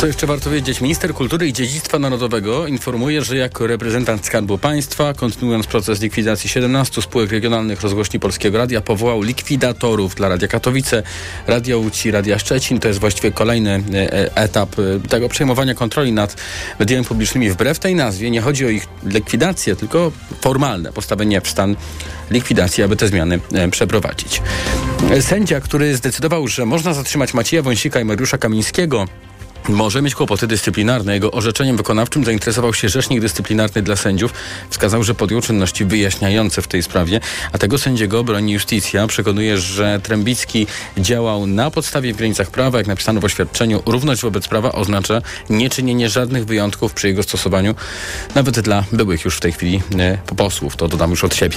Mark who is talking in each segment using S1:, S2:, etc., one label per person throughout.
S1: Co jeszcze warto wiedzieć? Minister Kultury i Dziedzictwa Narodowego informuje, że jako reprezentant Skarbu Państwa, kontynuując proces likwidacji 17 spółek regionalnych rozgłośni Polskiego Radia, powołał likwidatorów dla Radia Katowice, Radia Łódź Radia Szczecin. To jest właściwie kolejny e, e, etap e, tego przejmowania kontroli nad mediami publicznymi. Wbrew tej nazwie nie chodzi o ich likwidację, tylko formalne postawienie w stan likwidacji, aby te zmiany przeprowadzić. Sędzia, który zdecydował, że można zatrzymać Macieja Wąsika i Mariusza Kamińskiego, może mieć kłopoty dyscyplinarne. Jego orzeczeniem wykonawczym zainteresował się Rzecznik Dyscyplinarny dla Sędziów. Wskazał, że podjął czynności wyjaśniające w tej sprawie, a tego sędziego broni Justicja. Przekonuje, że Trębicki działał na podstawie w granicach prawa. Jak napisano w oświadczeniu, równość wobec prawa oznacza nieczynienie żadnych wyjątków przy jego stosowaniu, nawet dla byłych już w tej chwili e, posłów. To dodam już od siebie.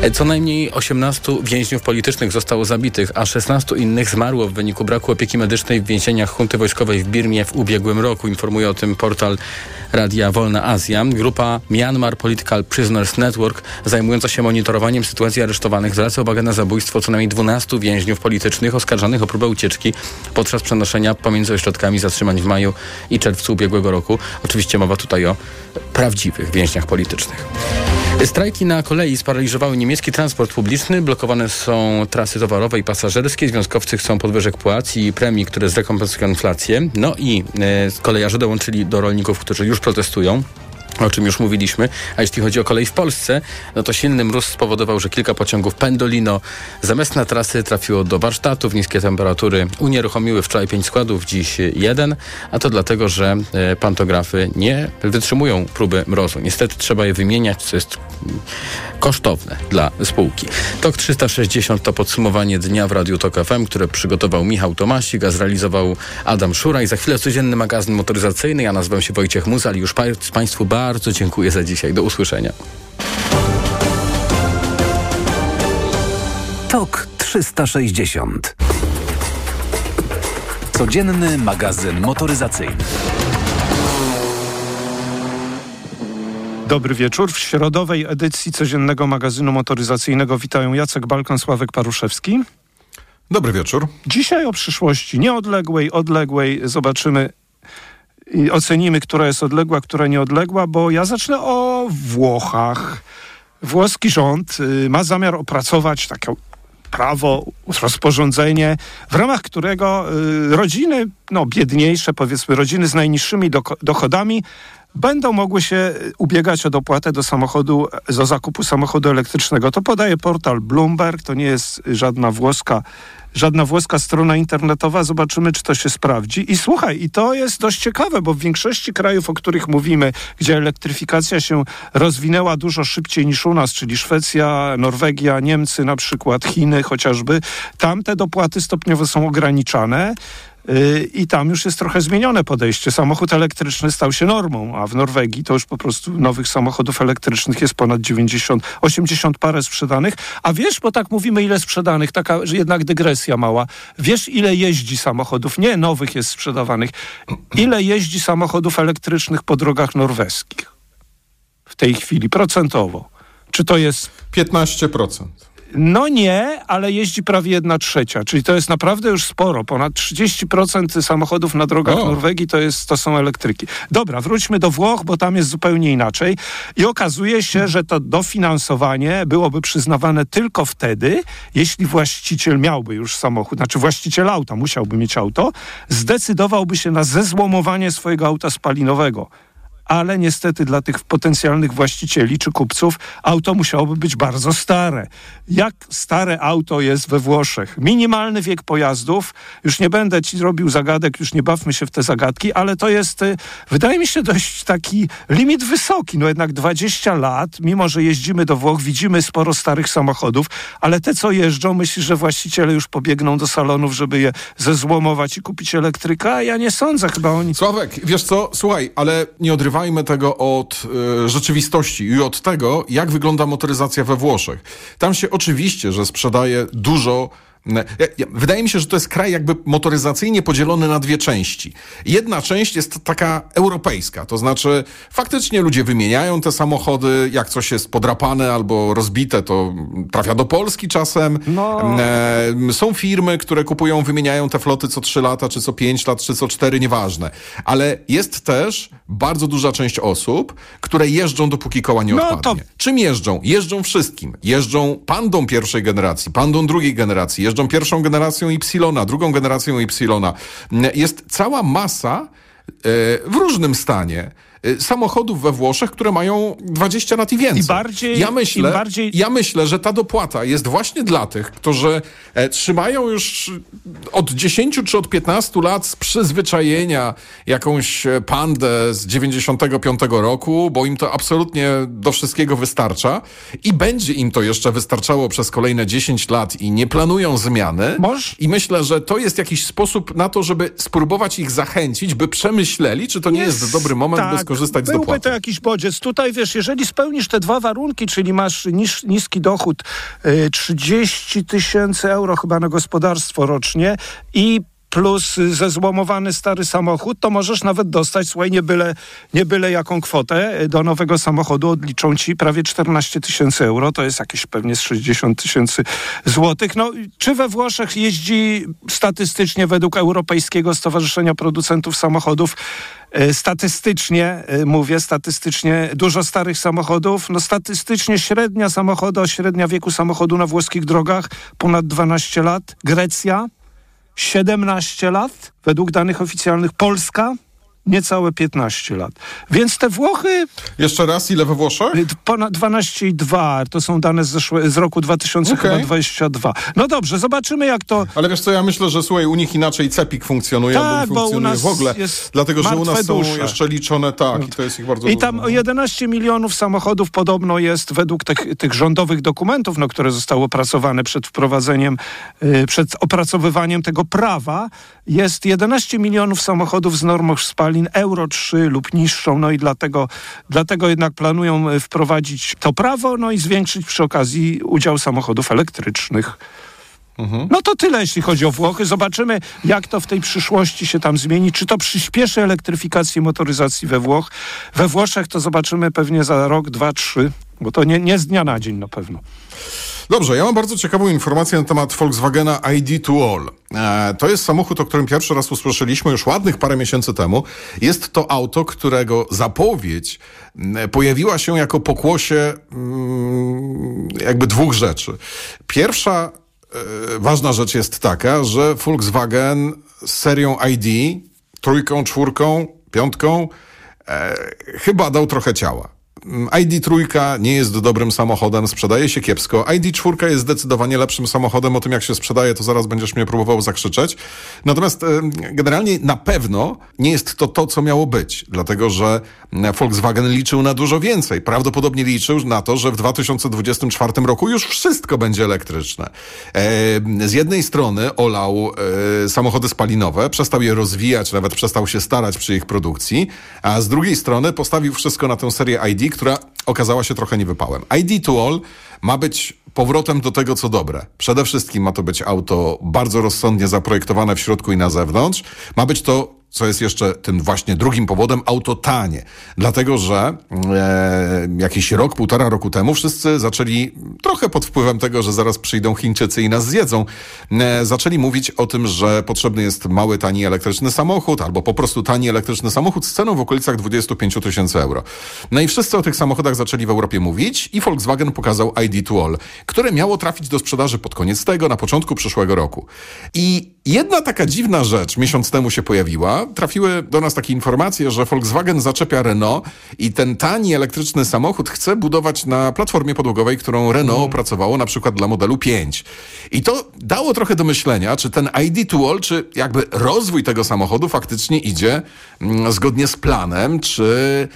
S1: E, co najmniej 18 więźniów politycznych zostało zabitych, a 16 innych zmarło w wyniku braku opieki medycznej w więzieniach hunty wojskowej w Birmie w ubiegłym roku. Informuje o tym portal Radia Wolna Azja. Grupa Myanmar Political Prisoners Network zajmująca się monitorowaniem sytuacji aresztowanych zwraca uwagę na zabójstwo co najmniej 12 więźniów politycznych oskarżanych o próbę ucieczki podczas przenoszenia pomiędzy ośrodkami zatrzymań w maju i czerwcu ubiegłego roku. Oczywiście mowa tutaj o prawdziwych więźniach politycznych. Strajki na kolei sparaliżowały niemiecki transport publiczny, blokowane są trasy towarowe i pasażerskie, związkowcy chcą podwyżek płac i premii, które zrekompensują inflację. No i e, kolejarze dołączyli do rolników, którzy już protestują o czym już mówiliśmy. A jeśli chodzi o kolej w Polsce, no to silny mróz spowodował, że kilka pociągów Pendolino zamiast na trasy trafiło do warsztatów. Niskie temperatury unieruchomiły wczoraj pięć składów, dziś jeden, a to dlatego, że e, pantografy nie wytrzymują próby mrozu. Niestety trzeba je wymieniać, co jest kosztowne dla spółki. TOK 360 to podsumowanie dnia w Radiu TOK FM, które przygotował Michał Tomasik, a zrealizował Adam Szura i za chwilę codzienny magazyn motoryzacyjny. Ja nazywam się Wojciech Muzal i już Państwu bardzo dziękuję za dzisiaj. Do usłyszenia.
S2: TOK 360 Codzienny magazyn motoryzacyjny.
S3: Dobry wieczór. W środowej edycji codziennego magazynu motoryzacyjnego witają Jacek Balkan, Sławek Paruszewski.
S4: Dobry wieczór.
S3: Dzisiaj o przyszłości nieodległej, odległej zobaczymy i ocenimy, która jest odległa, która nieodległa, bo ja zacznę o Włochach. Włoski rząd y, ma zamiar opracować takie prawo, rozporządzenie, w ramach którego y, rodziny, no biedniejsze powiedzmy, rodziny z najniższymi dochodami będą mogły się ubiegać o dopłatę do samochodu, do zakupu samochodu elektrycznego. To podaje portal Bloomberg, to nie jest żadna włoska żadna włoska strona internetowa. Zobaczymy, czy to się sprawdzi. I słuchaj, i to jest dość ciekawe, bo w większości krajów, o których mówimy, gdzie elektryfikacja się rozwinęła dużo szybciej niż u nas, czyli Szwecja, Norwegia, Niemcy na przykład, Chiny chociażby, tam te dopłaty stopniowo są ograniczane. Y, I tam już jest trochę zmienione podejście. Samochód elektryczny stał się normą, a w Norwegii to już po prostu nowych samochodów elektrycznych jest ponad 90, 80 parę sprzedanych. A wiesz, bo tak mówimy, ile sprzedanych, taka jednak dygresja mała. Wiesz, ile jeździ samochodów, nie nowych jest sprzedawanych, ile jeździ samochodów elektrycznych po drogach norweskich w tej chwili, procentowo? Czy to jest...
S4: 15%.
S3: No nie, ale jeździ prawie jedna trzecia, czyli to jest naprawdę już sporo. Ponad 30% samochodów na drogach o. Norwegii to, jest, to są elektryki. Dobra, wróćmy do Włoch, bo tam jest zupełnie inaczej. I okazuje się, że to dofinansowanie byłoby przyznawane tylko wtedy, jeśli właściciel miałby już samochód, znaczy właściciel auta musiałby mieć auto, zdecydowałby się na zezłomowanie swojego auta spalinowego ale niestety dla tych potencjalnych właścicieli czy kupców auto musiałoby być bardzo stare. Jak stare auto jest we Włoszech? Minimalny wiek pojazdów, już nie będę ci robił zagadek, już nie bawmy się w te zagadki, ale to jest, y, wydaje mi się, dość taki limit wysoki. No jednak 20 lat, mimo że jeździmy do Włoch, widzimy sporo starych samochodów, ale te, co jeżdżą, myślisz, że właściciele już pobiegną do salonów, żeby je zezłomować i kupić elektryka? Ja nie sądzę, chyba oni...
S4: Sławek, wiesz co, słuchaj, ale nie odrywaj odrywajmy tego od y, rzeczywistości i od tego, jak wygląda motoryzacja we Włoszech. Tam się oczywiście, że sprzedaje dużo Wydaje mi się, że to jest kraj jakby motoryzacyjnie podzielony na dwie części. Jedna część jest taka europejska, to znaczy faktycznie ludzie wymieniają te samochody, jak coś jest podrapane albo rozbite, to trafia do Polski czasem. No. Są firmy, które kupują, wymieniają te floty co 3 lata, czy co 5 lat, czy co 4, nieważne. Ale jest też bardzo duża część osób, które jeżdżą dopóki koła nie no odpadnie. To... Czym jeżdżą? Jeżdżą wszystkim. Jeżdżą pandą pierwszej generacji, pandą drugiej generacji, jeżdżą pierwszą generacją Y, drugą generacją Y. Jest cała masa e, w różnym stanie samochodów we Włoszech, które mają 20 lat i więcej.
S3: I bardziej,
S4: ja, myślę, bardziej... ja myślę, że ta dopłata jest właśnie dla tych, którzy e, trzymają już od 10 czy od 15 lat z przyzwyczajenia jakąś e, pandę z 95 roku, bo im to absolutnie do wszystkiego wystarcza i będzie im to jeszcze wystarczało przez kolejne 10 lat i nie planują zmiany. Moż? I myślę, że to jest jakiś sposób na to, żeby spróbować ich zachęcić, by przemyśleli, czy to nie jest, jest dobry moment, tak. by skorzystać
S3: z
S4: dopłaty.
S3: Byłby to jakiś bodziec. Tutaj wiesz, jeżeli spełnisz te dwa warunki, czyli masz nis, niski dochód, y, 30 tysięcy euro chyba na gospodarstwo rocznie i plus zezłomowany stary samochód, to możesz nawet dostać, słuchaj, nie byle, nie byle jaką kwotę do nowego samochodu odliczą ci prawie 14 tysięcy euro, to jest jakieś pewnie z 60 tysięcy złotych. No, czy we Włoszech jeździ statystycznie według Europejskiego Stowarzyszenia Producentów Samochodów e, Statystycznie, mówię, statystycznie dużo starych samochodów. No statystycznie średnia samochodu, średnia wieku samochodu na włoskich drogach ponad 12 lat. Grecja 17 lat, według danych oficjalnych Polska niecałe 15 lat. Więc te Włochy...
S4: Jeszcze raz, ile we Włoszech? Y,
S3: ponad 12,2. To są dane z, zeszłe, z roku 2022. Okay. No dobrze, zobaczymy jak to...
S4: Ale wiesz co, ja myślę, że słuchaj, u nich inaczej CEPIK funkcjonuje, tak, bo funkcjonuje w ogóle. Dlatego, że u nas dusze. są jeszcze liczone tak i to jest ich bardzo
S3: I tam 11 milionów samochodów podobno jest według tych, tych rządowych dokumentów, no, które zostały opracowane przed wprowadzeniem, yy, przed opracowywaniem tego prawa, jest 11 milionów samochodów z normą spalin Euro 3 lub niższą, no i dlatego, dlatego jednak planują e, wprowadzić to prawo, no i zwiększyć przy okazji udział samochodów elektrycznych. Mhm. No to tyle, jeśli chodzi o Włochy. Zobaczymy, jak to w tej przyszłości się tam zmieni. Czy to przyspieszy elektryfikację motoryzacji we Włoch? We Włoszech to zobaczymy pewnie za rok, dwa, trzy, bo to nie, nie z dnia na dzień na pewno.
S4: Dobrze, ja mam bardzo ciekawą informację na temat Volkswagena ID to All. E, to jest samochód, o którym pierwszy raz usłyszeliśmy już ładnych parę miesięcy temu. Jest to auto, którego zapowiedź pojawiła się jako pokłosie mm, jakby dwóch rzeczy. Pierwsza e, ważna rzecz jest taka, że Volkswagen z serią ID, trójką, czwórką, piątką, e, chyba dał trochę ciała. ID3 nie jest dobrym samochodem, sprzedaje się kiepsko. ID4 jest zdecydowanie lepszym samochodem. O tym, jak się sprzedaje, to zaraz będziesz mnie próbował zakrzyczeć. Natomiast e, generalnie na pewno nie jest to to, co miało być, dlatego że Volkswagen liczył na dużo więcej. Prawdopodobnie liczył na to, że w 2024 roku już wszystko będzie elektryczne. E, z jednej strony olał e, samochody spalinowe, przestał je rozwijać, nawet przestał się starać przy ich produkcji, a z drugiej strony postawił wszystko na tę serię ID, która okazała się trochę niewypałem. ID to All ma być powrotem do tego, co dobre. Przede wszystkim ma to być auto bardzo rozsądnie zaprojektowane w środku i na zewnątrz. Ma być to co jest jeszcze tym właśnie drugim powodem, auto tanie. Dlatego, że e, jakiś rok, półtora roku temu wszyscy zaczęli, trochę pod wpływem tego, że zaraz przyjdą Chińczycy i nas zjedzą, e, zaczęli mówić o tym, że potrzebny jest mały, tani elektryczny samochód, albo po prostu tani elektryczny samochód z ceną w okolicach 25 tysięcy euro. No i wszyscy o tych samochodach zaczęli w Europie mówić i Volkswagen pokazał ID to All, które miało trafić do sprzedaży pod koniec tego, na początku przyszłego roku. I jedna taka dziwna rzecz miesiąc temu się pojawiła, trafiły do nas takie informacje, że Volkswagen zaczepia Renault i ten tani elektryczny samochód chce budować na platformie podłogowej, którą Renault mm. opracowało na przykład dla modelu 5. I to dało trochę do myślenia, czy ten ID to All, czy jakby rozwój tego samochodu faktycznie idzie mm, zgodnie z planem, czy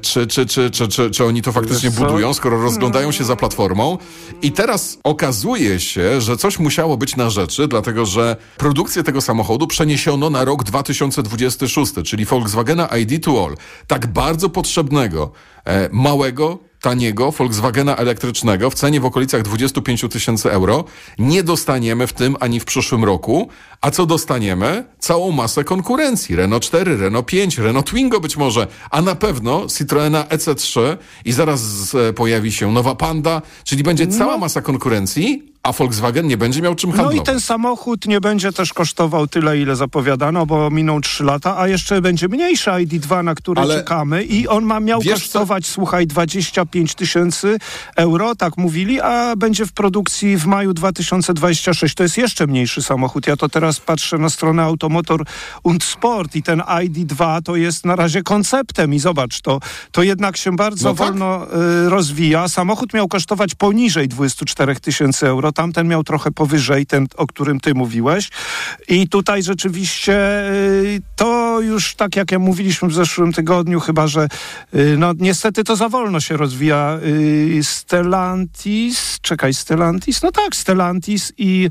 S4: czy, czy, czy, czy, czy, czy oni to faktycznie budują, skoro rozglądają się za platformą. I teraz okazuje się, że coś musiało być na rzeczy, dlatego że produkcję tego samochodu przeniesiono na rok 2026, czyli Volkswagena ID to All. Tak bardzo potrzebnego, e, małego, taniego Volkswagena elektrycznego w cenie w okolicach 25 tysięcy euro nie dostaniemy w tym ani w przyszłym roku. A co dostaniemy? Całą masę konkurencji. Renault 4, Renault 5, Renault Twingo być może, a na pewno Citroena EC3 i zaraz e, pojawi się nowa Panda, czyli będzie cała masa konkurencji, a Volkswagen nie będzie miał czym
S3: No
S4: handlować.
S3: i ten samochód nie będzie też kosztował tyle, ile zapowiadano, bo miną 3 lata, a jeszcze będzie mniejszy ID2, na który
S4: Ale
S3: czekamy i on ma miał
S4: wiesz co?
S3: kosztować, słuchaj, 25 tysięcy euro, tak mówili, a będzie w produkcji w maju 2026. To jest jeszcze mniejszy samochód. Ja to teraz patrzę na stronę Automotor und Sport i ten ID2 to jest na razie konceptem i zobacz, to, to jednak się bardzo
S4: No tak.
S3: wolno y, rozwija. Samochód miał kosztować poniżej 24 tysięcy euro, tamten miał trochę powyżej, ten, o którym ty mówiłeś. I tutaj rzeczywiście y, to już tak jak ja mówiliśmy w zeszłym tygodniu, chyba że y, no niestety to za wolno się rozwija. Y, Stellantis, czekaj, Stellantis, no tak, Stellantis i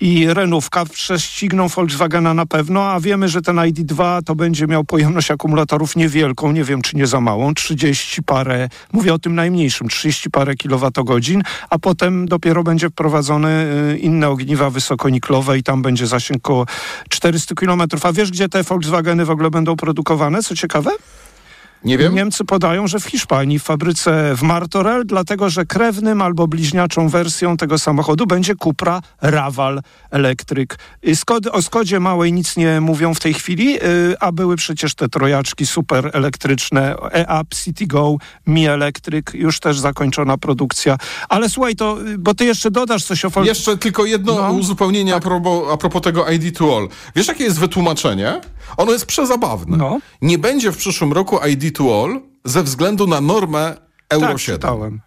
S3: i Renówka prześcigną Volkswagena na pewno, a wiemy, że ten ID2 to będzie miał pojemność akumulatorów niewielką, nie wiem czy nie za małą, 30 parę, mówię o tym najmniejszym, 30 parę kilowatogodzin, a potem dopiero będzie wprowadzone y, inne ogniwa wysokoniklowe i tam będzie zasięg około 400 kilometrów. A wiesz, gdzie te Volkswageny w ogóle będą produkowane? Co ciekawe?
S4: Nie wiem.
S3: Niemcy podają, że w Hiszpanii, w fabryce w Martorell, dlatego że krewnym albo bliźniaczą wersją tego samochodu będzie Cupra Raval elektryk. Y, Skody, o Skodzie małej nic nie mówią w tej chwili, y, a były przecież te trojaczki super elektryczne, e-up, City Go, Mi Electric, już też zakończona produkcja. Ale słuchaj, to, y, bo ty jeszcze dodasz coś o Volkswagenie.
S4: Jeszcze tylko jedno
S3: No.
S4: uzupełnienie a, propos, a propos tego ID to All. Wiesz, jakie jest wytłumaczenie? Ono jest przezabawne.
S3: No.
S4: Nie będzie w przyszłym roku ID to All ze względu na normę Euro
S3: tak,
S4: 7,
S3: czytałem.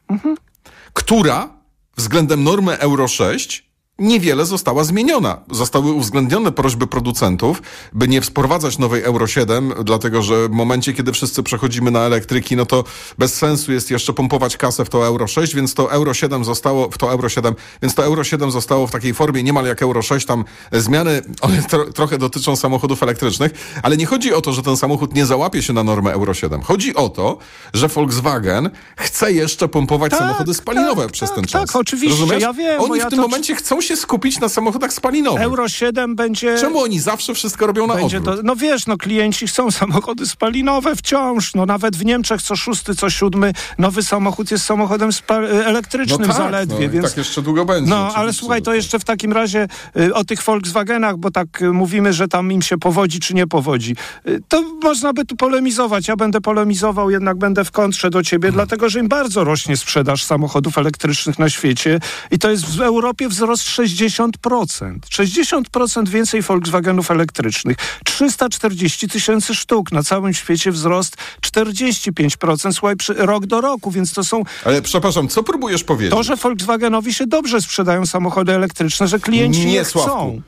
S4: która względem normy Euro 6 niewiele została zmieniona. Zostały uwzględnione prośby producentów, by nie wprowadzać nowej Euro 7, dlatego że w momencie, kiedy wszyscy przechodzimy na elektryki, no to bez sensu jest jeszcze pompować kasę w to Euro 6, więc to Euro 7 zostało, w to Euro 7, więc to Euro 7 zostało w takiej formie niemal jak Euro 6, tam zmiany, one tro, trochę dotyczą samochodów elektrycznych, ale nie chodzi o to, że ten samochód nie załapie się na normę Euro 7. Chodzi o to, że Volkswagen chce jeszcze pompować
S3: Tak,
S4: samochody spalinowe
S3: tak,
S4: przez
S3: tak,
S4: ten
S3: tak,
S4: czas.
S3: oczywiście,
S4: Rozumiesz?
S3: ja wiem,
S4: Oni w tym
S3: to-
S4: momencie chcą się skupić na samochodach spalinowych.
S3: Euro 7 będzie...
S4: Czemu oni zawsze wszystko robią na
S3: Będzie do, no wiesz, no klienci chcą samochody spalinowe wciąż. No nawet w Niemczech co szósty, co siódmy nowy samochód jest samochodem spa- elektrycznym
S4: no tak,
S3: zaledwie,
S4: no,
S3: więc...
S4: tak jeszcze długo będzie.
S3: No, ale słuchaj, to
S4: tak.
S3: jeszcze w takim razie y, o tych Volkswagenach, bo tak y, mówimy, że tam im się powodzi czy nie powodzi. Y, to można by tu polemizować. Ja będę polemizował, jednak będę w kontrze do ciebie, dlatego że im bardzo rośnie sprzedaż samochodów elektrycznych na świecie i to jest w Europie wzrost 60%. 60% więcej Volkswagenów elektrycznych. 340 tysięcy sztuk. Na całym świecie wzrost 45%, słuchaj, przy, rok do roku, więc to są
S4: Ale przepraszam, co próbujesz powiedzieć?
S3: to, że Volkswagenowi się dobrze sprzedają samochody elektryczne, że klienci
S4: Nie,
S3: je
S4: Sławku.
S3: chcą.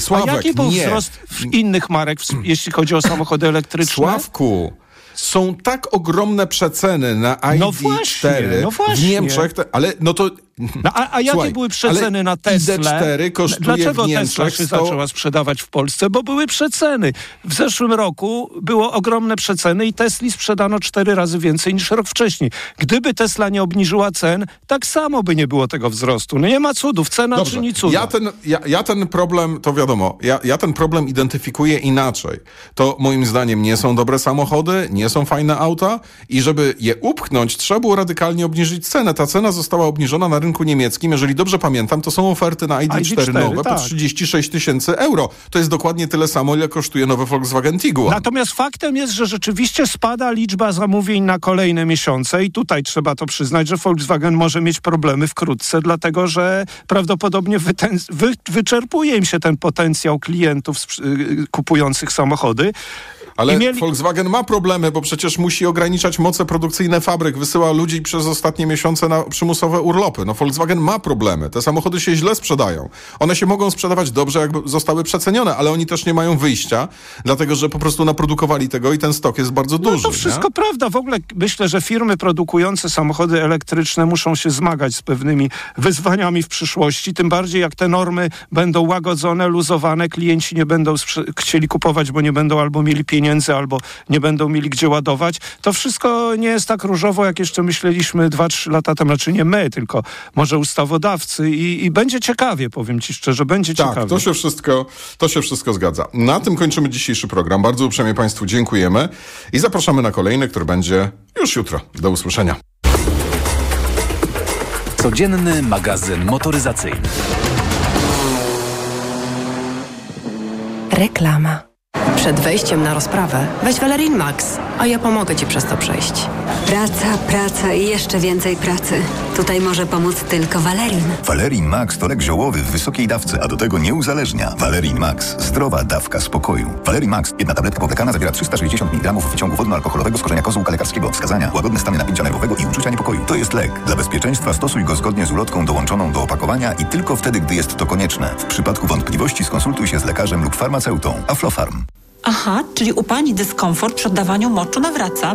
S4: Sławek,
S3: A jaki był
S4: nie.
S3: wzrost w innych marek, w, jeśli chodzi o samochody elektryczne?
S4: Sławku, są tak ogromne przeceny na ID4
S3: No właśnie, no
S4: w
S3: właśnie.
S4: Niemczech, te, ale no to...
S3: No, a, a jakie
S4: Słuchaj,
S3: były przeceny na Tesla?
S4: ID4 kosztuje
S3: Dlaczego
S4: w
S3: Tesla się
S4: 100
S3: zaczęła sprzedawać w Polsce? Bo były przeceny. W zeszłym roku było ogromne przeceny i Tesli sprzedano cztery razy więcej niż rok wcześniej. Gdyby Tesla nie obniżyła cen, tak samo by nie było tego wzrostu. No nie ma cudów, cena
S4: Dobrze,
S3: czyni cuda.
S4: ja ten, ja, ja ten problem, to wiadomo, ja, ja ten problem identyfikuję inaczej. To moim zdaniem nie są dobre samochody, nie są fajne auta i żeby je upchnąć, trzeba było radykalnie obniżyć cenę. Ta cena została obniżona na rynku niemieckim. Jeżeli dobrze pamiętam, to są oferty na ID4,
S3: ID4,
S4: nowe
S3: tak.
S4: po 36 tysięcy euro. To jest dokładnie tyle samo, ile kosztuje nowy Volkswagen Tiguan.
S3: Natomiast faktem jest, że rzeczywiście spada liczba zamówień na kolejne miesiące i tutaj trzeba to przyznać, że Volkswagen może mieć problemy wkrótce, dlatego że prawdopodobnie wy- wyczerpuje im się ten potencjał klientów y, kupujących samochody.
S4: Ale
S3: mieli-
S4: Volkswagen ma problemy, bo przecież musi ograniczać moce produkcyjne fabryk, wysyła ludzi przez ostatnie miesiące na przymusowe urlopy. No Volkswagen ma problemy. Te samochody się źle sprzedają. One się mogą sprzedawać dobrze, jakby zostały przecenione, ale oni też nie mają wyjścia, dlatego że po prostu naprodukowali tego i ten stok jest bardzo
S3: No
S4: duży.
S3: to wszystko
S4: nie?
S3: prawda. W ogóle myślę, że firmy produkujące samochody elektryczne muszą się zmagać z pewnymi wyzwaniami w przyszłości, tym bardziej jak te normy będą łagodzone, luzowane, klienci nie będą chcieli kupować, bo nie będą albo mieli pieniędzy pieniędzy albo nie będą mieli gdzie ładować. To wszystko nie jest tak różowo, jak jeszcze myśleliśmy 2-3 lata temu. Znaczy nie my, tylko może ustawodawcy i, i będzie ciekawie, powiem ci szczerze, będzie
S4: Tak,
S3: ciekawie.
S4: to się, wszystko, to się wszystko zgadza. Na tym kończymy dzisiejszy program. Bardzo uprzejmie Państwu dziękujemy i zapraszamy na kolejny, który będzie już jutro. Do usłyszenia.
S2: Codzienny magazyn motoryzacyjny.
S5: Reklama. Przed wejściem na rozprawę weź Valerin Max, a ja pomogę ci przez to przejść.
S6: Praca, praca i jeszcze więcej pracy. Tutaj może pomóc tylko Valerin.
S7: Valerin Max to lek ziołowy w wysokiej dawce, a do tego nie uzależnia. Valerin Max. Zdrowa dawka spokoju. Valerin Max. Jedna tabletka powlekana zawiera 360 mg wyciągu wodno-alkoholowego z korzenia kozłka lekarskiego. Wskazania. Łagodne stany napięcia nerwowego i uczucia niepokoju. To jest lek. Dla bezpieczeństwa stosuj go zgodnie z ulotką dołączoną do opakowania i tylko wtedy, gdy jest to konieczne. W przypadku wątpliwości skonsultuj się z lekarzem lub farmaceutą. Aflofarm.
S8: Aha, czyli u pani dyskomfort przy oddawaniu moczu nawraca.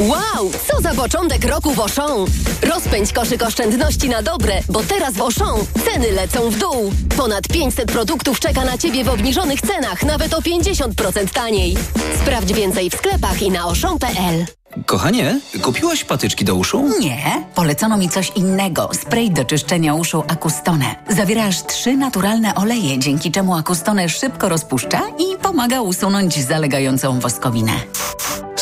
S9: Wow, co za początek roku w Auchan! Rozpędź koszyk oszczędności na dobre, bo teraz w Auchan ceny lecą w dół. Ponad 500 produktów czeka na Ciebie w obniżonych cenach, nawet o 50% taniej. Sprawdź więcej w sklepach i na auchan.pl.
S10: Kochanie, kupiłaś patyczki do uszu?
S11: Nie, polecono mi coś innego. Spray do czyszczenia uszu Akustone. Zawiera aż trzy naturalne oleje, dzięki czemu Akustone szybko rozpuszcza i pomaga usunąć zalegającą woskowinę.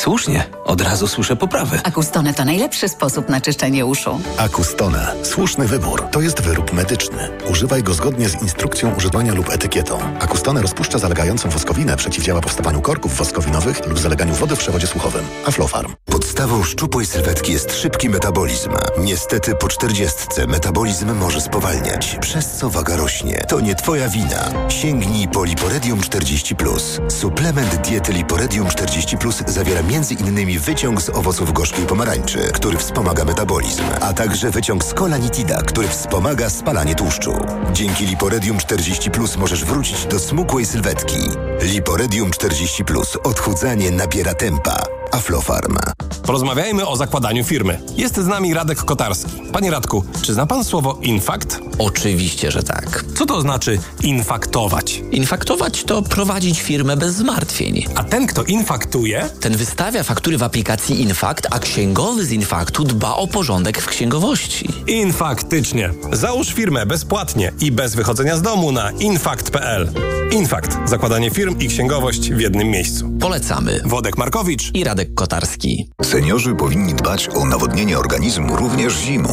S10: Słusznie, od razu słyszę poprawy.
S11: Akustone to najlepszy sposób na czyszczenie uszu.
S12: Akustone. Słuszny wybór. To jest wyrób medyczny. Używaj go zgodnie z instrukcją używania lub etykietą. Akustone rozpuszcza zalegającą woskowinę, przeciwdziała powstawaniu korków woskowinowych lub zaleganiu wody w przewodzie słuchowym. Aflofarm.
S13: Podstawą szczupłej sylwetki jest szybki metabolizm. Niestety po czterdziestce metabolizm może spowalniać, przez co waga rośnie. To nie twoja wina. Sięgnij po Liporedium 40+. Suplement diety Liporedium 40+, zawiera m.in. wyciąg z owoców gorzkiej pomarańczy, który wspomaga metabolizm, a także wyciąg z kolanitida, który wspomaga spalanie tłuszczu. Dzięki Liporedium 40+, możesz wrócić do smukłej sylwetki. Liporedium 40+. Odchudzanie nabiera tempa. Aflofarm.
S14: Porozmawiajmy o zakładaniu firmy. Jest z nami Radek Kotarski. Panie Radku, czy zna pan słowo infakt?
S10: Oczywiście, że tak.
S14: Co to znaczy infaktować?
S10: Infaktować to prowadzić firmę bez zmartwień.
S14: A ten, kto infaktuje?
S10: Ten wystawia faktury w aplikacji Infakt, a księgowy z Infaktu dba o porządek w księgowości.
S14: Infaktycznie. Załóż firmę bezpłatnie i bez wychodzenia z domu na infakt.pl. Infakt. Zakładanie firm i księgowość w jednym miejscu.
S10: Polecamy.
S14: Wodek Markowicz
S10: i Radek Kotarski.
S7: Seniorzy powinni dbać o nawodnienie organizmu również zimą.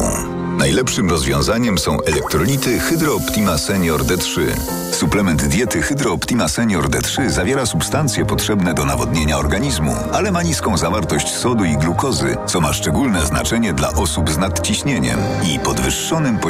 S7: Najlepszym rozwiązaniem są elektrolity Hydro Optima Senior D3. Suplement diety Hydro Optima Senior D3 zawiera substancje potrzebne do nawodnienia organizmu, ale ma niską zawartość sodu i glukozy, co ma szczególne znaczenie dla osób z nadciśnieniem i podwyższonym poziomem